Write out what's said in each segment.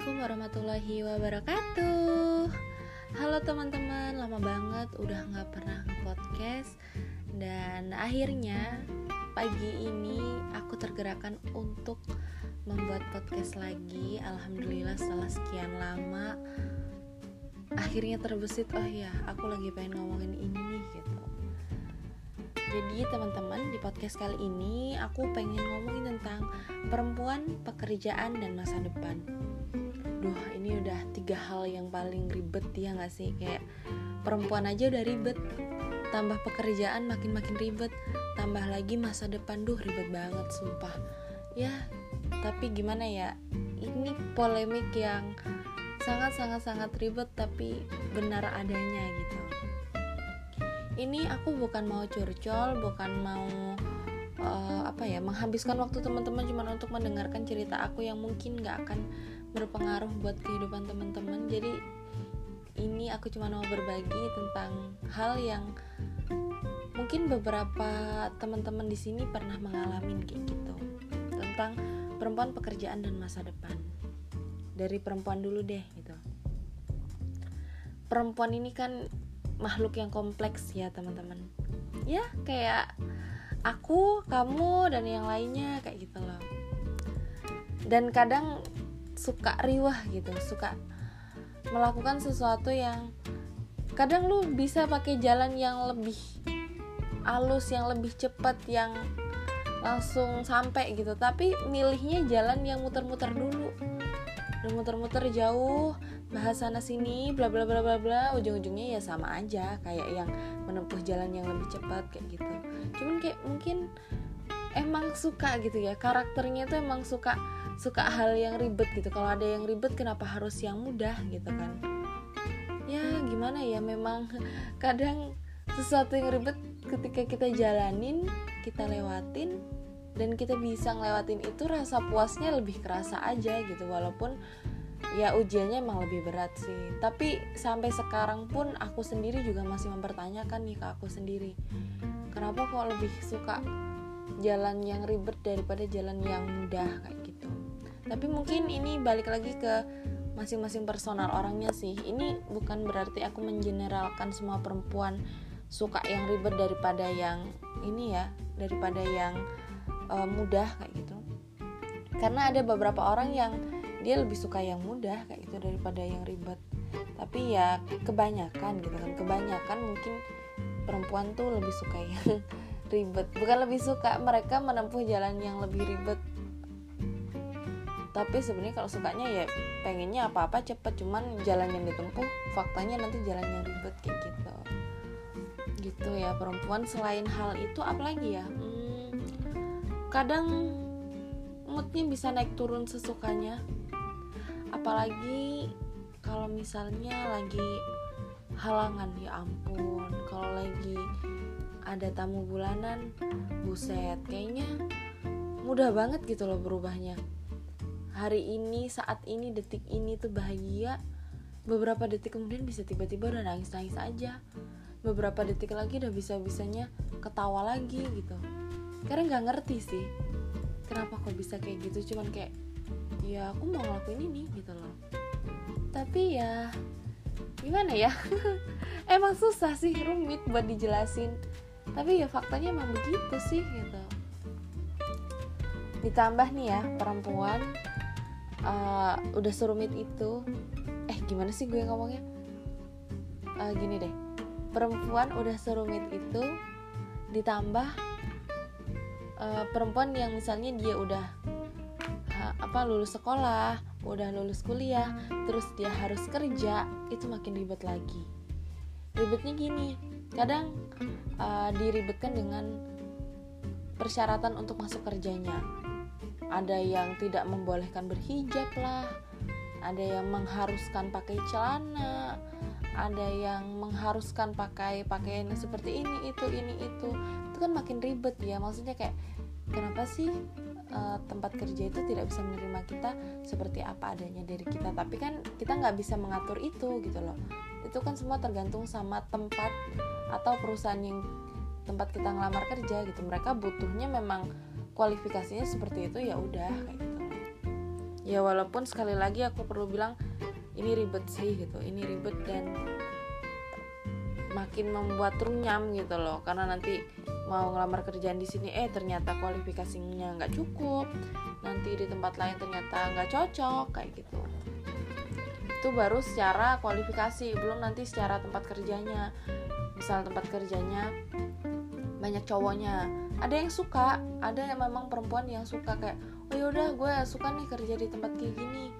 Assalamualaikum warahmatullahi wabarakatuh. Halo teman-teman, lama banget udah gak pernah nge-podcast. Dan akhirnya pagi ini aku tergerakkan untuk membuat podcast lagi. Alhamdulillah setelah sekian lama Akhirnya terbesit, oh ya aku lagi pengen ngomongin ini nih gitu. Jadi teman-teman di podcast kali ini aku pengen ngomongin tentang perempuan, pekerjaan, dan masa depan. Duh ini udah tiga hal yang paling ribet ya gak sih? Kayak perempuan aja udah ribet Tambah pekerjaan makin-makin ribet Tambah lagi masa depan Duh ribet banget sumpah. Ya tapi gimana ya? Ini polemik yang sangat-sangat-sangat ribet Tapi benar adanya gitu. Ini aku bukan mau curcol bukan mau uh, apa ya menghabiskan waktu teman-teman cuma untuk mendengarkan cerita aku yang mungkin nggak akan berpengaruh buat kehidupan teman-teman. Jadi ini aku cuma mau berbagi tentang hal yang mungkin beberapa teman-teman di sini pernah mengalami kayak gitu. Tentang perempuan pekerjaan dan masa depan. Dari perempuan dulu deh gitu. Perempuan ini kan makhluk yang kompleks ya teman-teman. Ya kayak aku kamu dan yang lainnya kayak gitu loh. Dan kadang suka riwah gitu suka melakukan sesuatu yang kadang lu bisa pakai jalan yang lebih halus yang lebih cepat yang langsung sampai gitu. Tapi milihnya jalan yang muter-muter dulu. Udah muter-muter jauh bahas sana sini bla bla bla bla bla. Ujung-ujungnya ya sama aja kayak yang menempuh jalan yang lebih cepat kayak gitu. Cuman kayak mungkin emang suka gitu ya. Karakternya tuh emang suka suka hal yang ribet gitu. Kalau ada yang ribet kenapa harus yang mudah gitu kan? Ya gimana ya? Memang kadang sesuatu yang ribet ketika kita jalanin kita lewatin dan kita bisa ngelewatin itu rasa puasnya lebih kerasa aja gitu. Walaupun ya ujiannya emang lebih berat sih. Tapi sampai sekarang pun aku sendiri juga masih mempertanyakan nih ke aku sendiri. Kenapa kok lebih suka jalan yang ribet daripada jalan yang mudah kayak tapi mungkin ini balik lagi ke masing-masing personal orangnya sih. Ini bukan berarti aku mengeneralkan semua perempuan suka yang ribet daripada yang ini ya daripada yang uh, mudah kayak gitu. Karena ada beberapa orang yang dia lebih suka yang mudah kayak gitu daripada yang ribet. Tapi ya kebanyakan gitu kan. Kebanyakan mungkin perempuan tuh lebih suka yang ribet. Bukan lebih suka mereka menempuh jalan yang lebih ribet tapi sebenarnya kalau sukanya ya pengennya apa-apa cepet cuman jalan yang ditempuh faktanya nanti jalan yang ribet kayak gitu. Gitu ya perempuan. Selain hal itu apalagi ya? Hmm, kadang moodnya bisa naik turun sesukanya. Apalagi kalau misalnya lagi halangan ya ampun. Kalau lagi ada tamu bulanan buset kayaknya mudah banget gitu loh berubahnya hari ini saat ini detik ini tuh bahagia. Beberapa detik kemudian bisa tiba-tiba udah nangis-nangis aja. Beberapa detik lagi udah bisa-bisanya ketawa lagi gitu. Karena nggak ngerti sih kenapa kok bisa kayak gitu. Cuman kayak ya aku mau ngelakuin ini gitu loh. Tapi ya gimana ya? Emang susah sih rumit buat dijelasin. Tapi ya faktanya emang begitu sih gitu. Ditambah nih ya perempuan uh, udah serumit itu. Eh gimana sih gue ngomongnya? Uh, gini deh. Perempuan udah serumit itu ditambah uh, perempuan yang misalnya dia udah apa lulus sekolah udah lulus kuliah terus dia harus kerja itu makin ribet lagi. Ribetnya gini kadang uh, diribetkan dengan persyaratan untuk masuk kerjanya ada yang tidak membolehkan berhijab lah. Ada yang mengharuskan pakai celana. Ada yang mengharuskan pakai pakaian seperti ini itu ini itu. Itu kan makin ribet ya. Maksudnya kayak kenapa sih uh, tempat kerja itu tidak bisa menerima kita seperti apa adanya dari kita? Tapi kan kita nggak bisa mengatur itu gitu loh. Itu kan semua tergantung sama tempat atau perusahaan yang tempat kita ngelamar kerja gitu. Mereka butuhnya memang kualifikasinya seperti itu ya udah kayak gitu. Ya walaupun sekali lagi aku perlu bilang ini ribet sih gitu ini ribet dan makin membuat runyam gitu loh. Karena nanti mau ngelamar kerjaan di sini eh ternyata kualifikasinya nggak cukup. Nanti di tempat lain ternyata nggak cocok kayak gitu. Itu baru secara kualifikasi belum nanti secara tempat kerjanya. Misal tempat kerjanya banyak cowoknya. Ada yang suka ada yang memang perempuan yang suka kayak oh yaudah gue suka nih kerja di tempat kayak gini.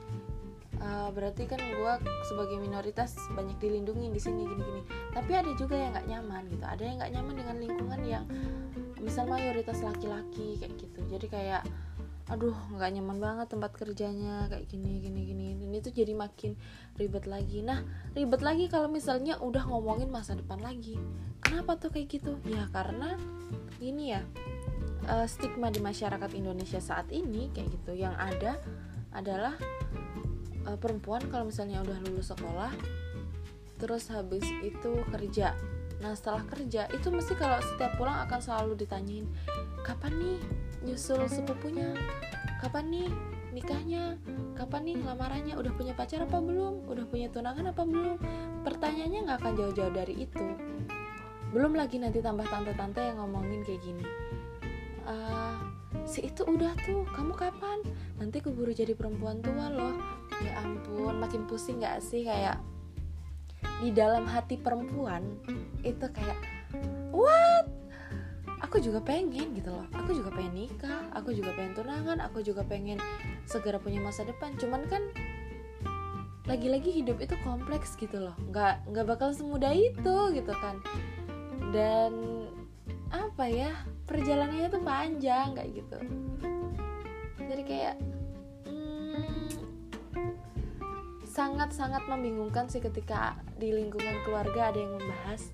Uh, berarti kan gue sebagai minoritas banyak dilindungi di sini gini-gini tapi ada juga yang nggak nyaman gitu. Ada yang nggak nyaman dengan lingkungan yang misal mayoritas laki-laki kayak gitu. Jadi kayak aduh nggak nyaman banget tempat kerjanya kayak gini gini gini itu jadi makin ribet lagi. Nah ribet lagi kalau misalnya udah ngomongin masa depan lagi. Kenapa tuh kayak gitu? Ya karena ini ya uh, stigma di masyarakat Indonesia saat ini kayak gitu yang ada adalah uh, perempuan kalau misalnya udah lulus sekolah terus habis itu kerja. Nah setelah kerja itu mesti kalau setiap pulang akan selalu ditanyain kapan nih nyusul sepupunya? Kapan nih nikahnya? Kapan nih lamarannya? Udah punya pacar apa belum? Udah punya tunangan apa belum? Pertanyaannya nggak akan jauh-jauh dari itu. Belum lagi nanti tambah tante-tante yang ngomongin kayak gini. Uh, si itu udah tuh. Kamu kapan? Nanti keburu jadi perempuan tua loh. Ya ampun makin pusing gak sih kayak di dalam hati perempuan? Itu kayak aku juga pengen gitu loh. Aku juga pengen nikah aku juga pengen tunangan aku juga pengen segera punya masa depan. Cuman kan lagi-lagi hidup itu kompleks gitu loh. Nggak nggak bakal semudah itu gitu kan. Dan apa ya perjalanannya tuh panjang kayak gitu. Jadi kayak sangat-sangat membingungkan sih ketika di lingkungan keluarga ada yang membahas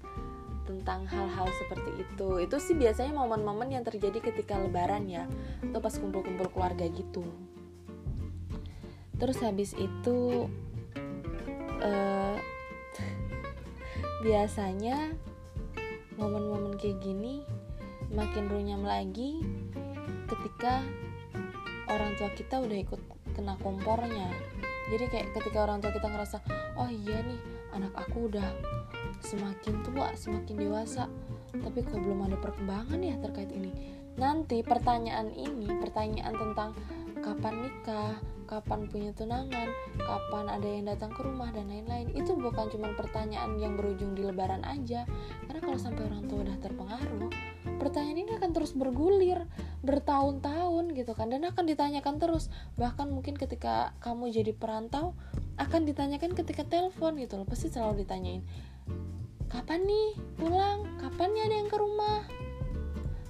tentang hal-hal seperti itu. Itu sih biasanya momen-momen yang terjadi ketika lebaran ya atau pas kumpul-kumpul keluarga gitu. Terus habis itu uh, biasanya momen-momen kayak gini makin runyam lagi ketika orang tua kita udah ikut kena kompornya. Jadi kayak ketika orang tua kita ngerasa oh iya nih anak aku udah semakin tua semakin dewasa. Tapi kok belum ada perkembangan ya terkait ini? Nanti pertanyaan ini pertanyaan tentang kapan nikah kapan punya tunangan kapan ada yang datang ke rumah dan lain-lain. Itu bukan cuma pertanyaan yang berujung di lebaran aja. Karena kalau sampai orang tua udah terpengaruh pertanyaan ini akan terus bergulir bertahun-tahun gitu kan. Dan akan ditanyakan terus. Bahkan mungkin ketika kamu jadi perantau akan ditanyakan ketika telepon gitu loh. Pasti selalu ditanyain kapan nih pulang? Kapan nih ada yang ke rumah?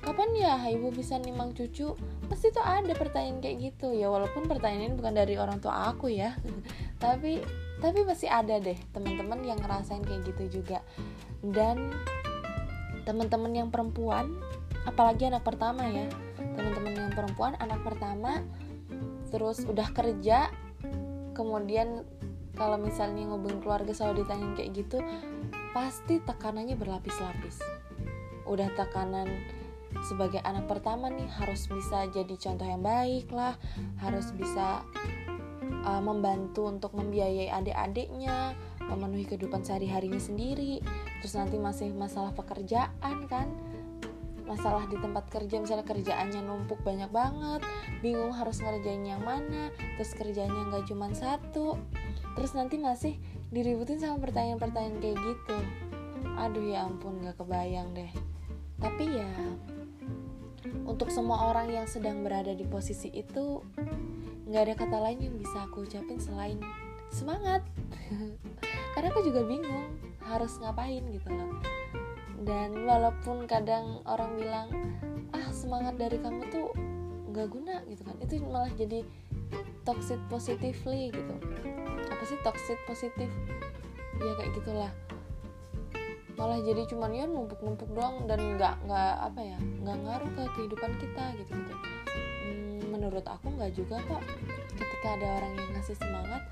Kapan ya ibu bisa nimang cucu? Pasti tuh ada pertanyaan kayak gitu. Ya walaupun pertanyaan ini bukan dari orang tua aku ya. Tapi tapi masih ada deh teman-teman yang ngerasain kayak gitu juga. Dan teman-teman yang perempuan apalagi anak pertama ya. Teman-teman yang perempuan anak pertama terus udah kerja kemudian kalau misalnya ngubungin keluarga selalu ditanyain kayak gitu pasti tekanannya berlapis-lapis. Udah tekanan sebagai anak pertama nih harus bisa jadi contoh yang baik lah harus bisa uh, membantu untuk membiayai adik-adiknya memenuhi kehidupan sehari-harinya sendiri. Terus nanti masih masalah pekerjaan kan masalah di tempat kerja misalnya kerjaannya numpuk banyak banget bingung harus ngerjain yang mana terus kerjanya nggak cuma satu. Terus nanti masih diributin sama pertanyaan-pertanyaan kayak gitu. Aduh ya ampun nggak kebayang deh. Tapi ya untuk semua orang yang sedang berada di posisi itu nggak ada kata lain yang bisa aku ucapin selain semangat. Karena aku juga bingung harus ngapain gitu loh dan walaupun kadang orang bilang ah semangat dari kamu tuh nggak guna gitu kan. Itu malah jadi toxic positively gitu. Apa sih toxic positif ya kayak gitulah. Malah jadi cuman ya numpuk-numpuk doang dan nggak nggak apa ya nggak ngaruh ke kehidupan kita gitu gitu. Hmm, menurut aku nggak juga kok ketika ada orang yang ngasih semangat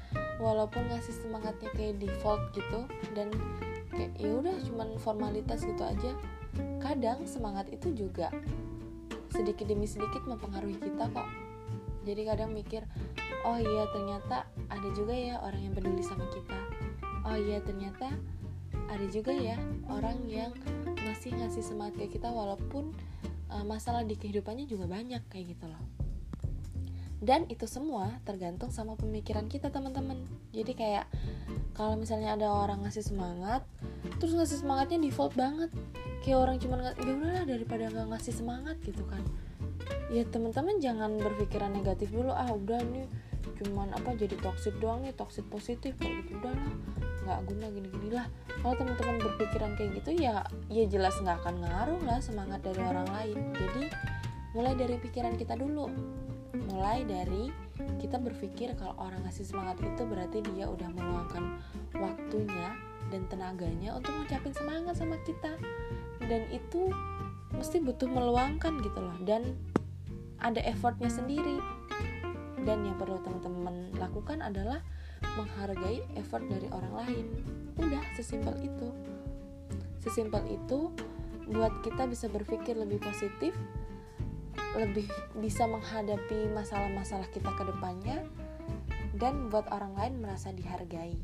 walaupun ngasih semangatnya kayak default gitu dan kayak ya udah cuman formalitas gitu aja. Kadang semangat itu juga sedikit demi sedikit mempengaruhi kita kok. Jadi kadang mikir oh iya ternyata ada juga ya orang yang peduli sama kita. Oh iya ternyata ada juga ya orang yang masih ngasih semangat ke kita walaupun uh, masalah di kehidupannya juga banyak kayak gitu loh. Dan itu semua tergantung sama pemikiran kita teman-teman. Jadi kayak kalau misalnya ada orang ngasih semangat terus ngasih semangatnya default banget. Kayak orang cuman ya udahlah daripada nggak ngasih semangat gitu kan. Ya teman-teman jangan berpikiran negatif dulu ah udah nih cuman apa jadi toxic doang nih toxic positif kayak gitu. Udahlah nggak guna gini-gini lah. Kalau teman-teman berpikiran kayak gitu ya ya jelas nggak akan ngaruh lah semangat dari orang lain. Jadi mulai dari pikiran kita dulu. Mulai dari kita berpikir kalau orang ngasih semangat itu berarti dia udah meluangkan waktunya tenaganya untuk ngucapin semangat sama kita. Dan itu mesti butuh meluangkan gitu loh. Dan ada effortnya sendiri. Dan yang perlu teman-teman lakukan adalah menghargai effort dari orang lain. Udah sesimpel itu. Sesimpel itu buat kita bisa berpikir lebih positif lebih bisa menghadapi masalah-masalah kita ke depannya dan buat orang lain merasa dihargai.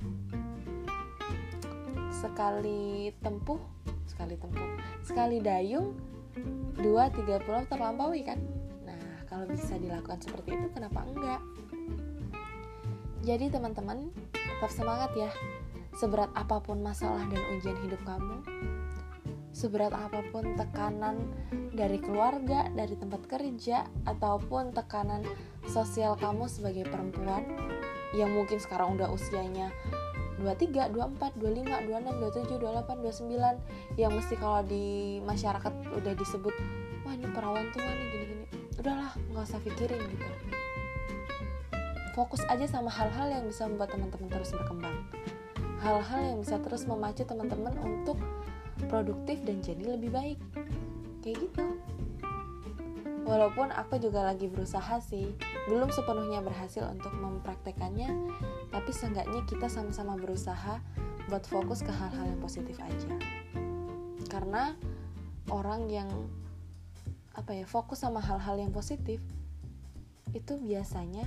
Sekali tempuh, sekali tempuh, sekali dayung, dua tiga pulau terlampaui kan? Nah, kalau bisa dilakukan seperti itu, kenapa enggak? Jadi teman-teman, tetap semangat ya. Seberat apa pun masalah dan ujian hidup kamu, seberat apa pun tekanan dari keluarga, dari tempat kerja, ataupun tekanan sosial kamu sebagai perempuan yang mungkin sekarang udah usianya 23, 24, 25, 26, 27, 28, 29 yang mesti kalau di masyarakat udah disebut wah ini perawan tua nih gini-gini. Udahlah nggak usah pikirin gitu. Fokus aja sama hal-hal yang bisa membuat teman-teman terus berkembang. Hal-hal yang bisa terus memacu teman-teman untuk produktif dan jadi lebih baik. Kayak gitu. Walaupun aku juga lagi berusaha sih belum sepenuhnya berhasil untuk mempraktekannya tapi seenggaknya kita sama-sama berusaha buat fokus ke hal-hal yang positif aja. Karena orang yang apa ya fokus sama hal-hal yang positif itu biasanya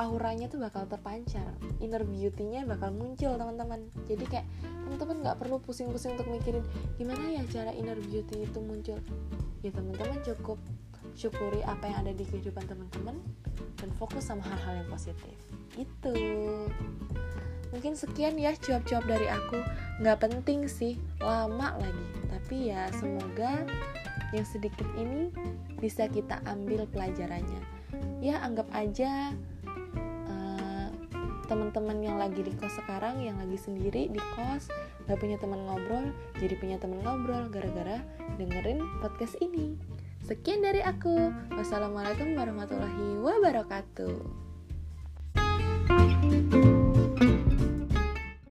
auranya tuh bakal terpancar. Inner beauty-nya bakal muncul teman-teman. Jadi kayak teman-teman nggak perlu pusing-pusing untuk mikirin gimana ya cara inner beauty itu muncul? Ya teman-teman cukup syukuri apa yang ada di kehidupan teman-teman dan fokus sama hal-hal yang positif itu mungkin sekian ya cuap-cuap dari aku. Nggak penting sih lama lagi. Tapi ya semoga yang sedikit ini bisa kita ambil pelajarannya. Ya anggap aja teman-teman yang lagi di kos sekarang yang lagi sendiri di kos gak punya teman ngobrol jadi punya teman ngobrol gara-gara dengerin podcast ini. Sekian dari aku. Wassalamualaikum warahmatullahi wabarakatuh thank you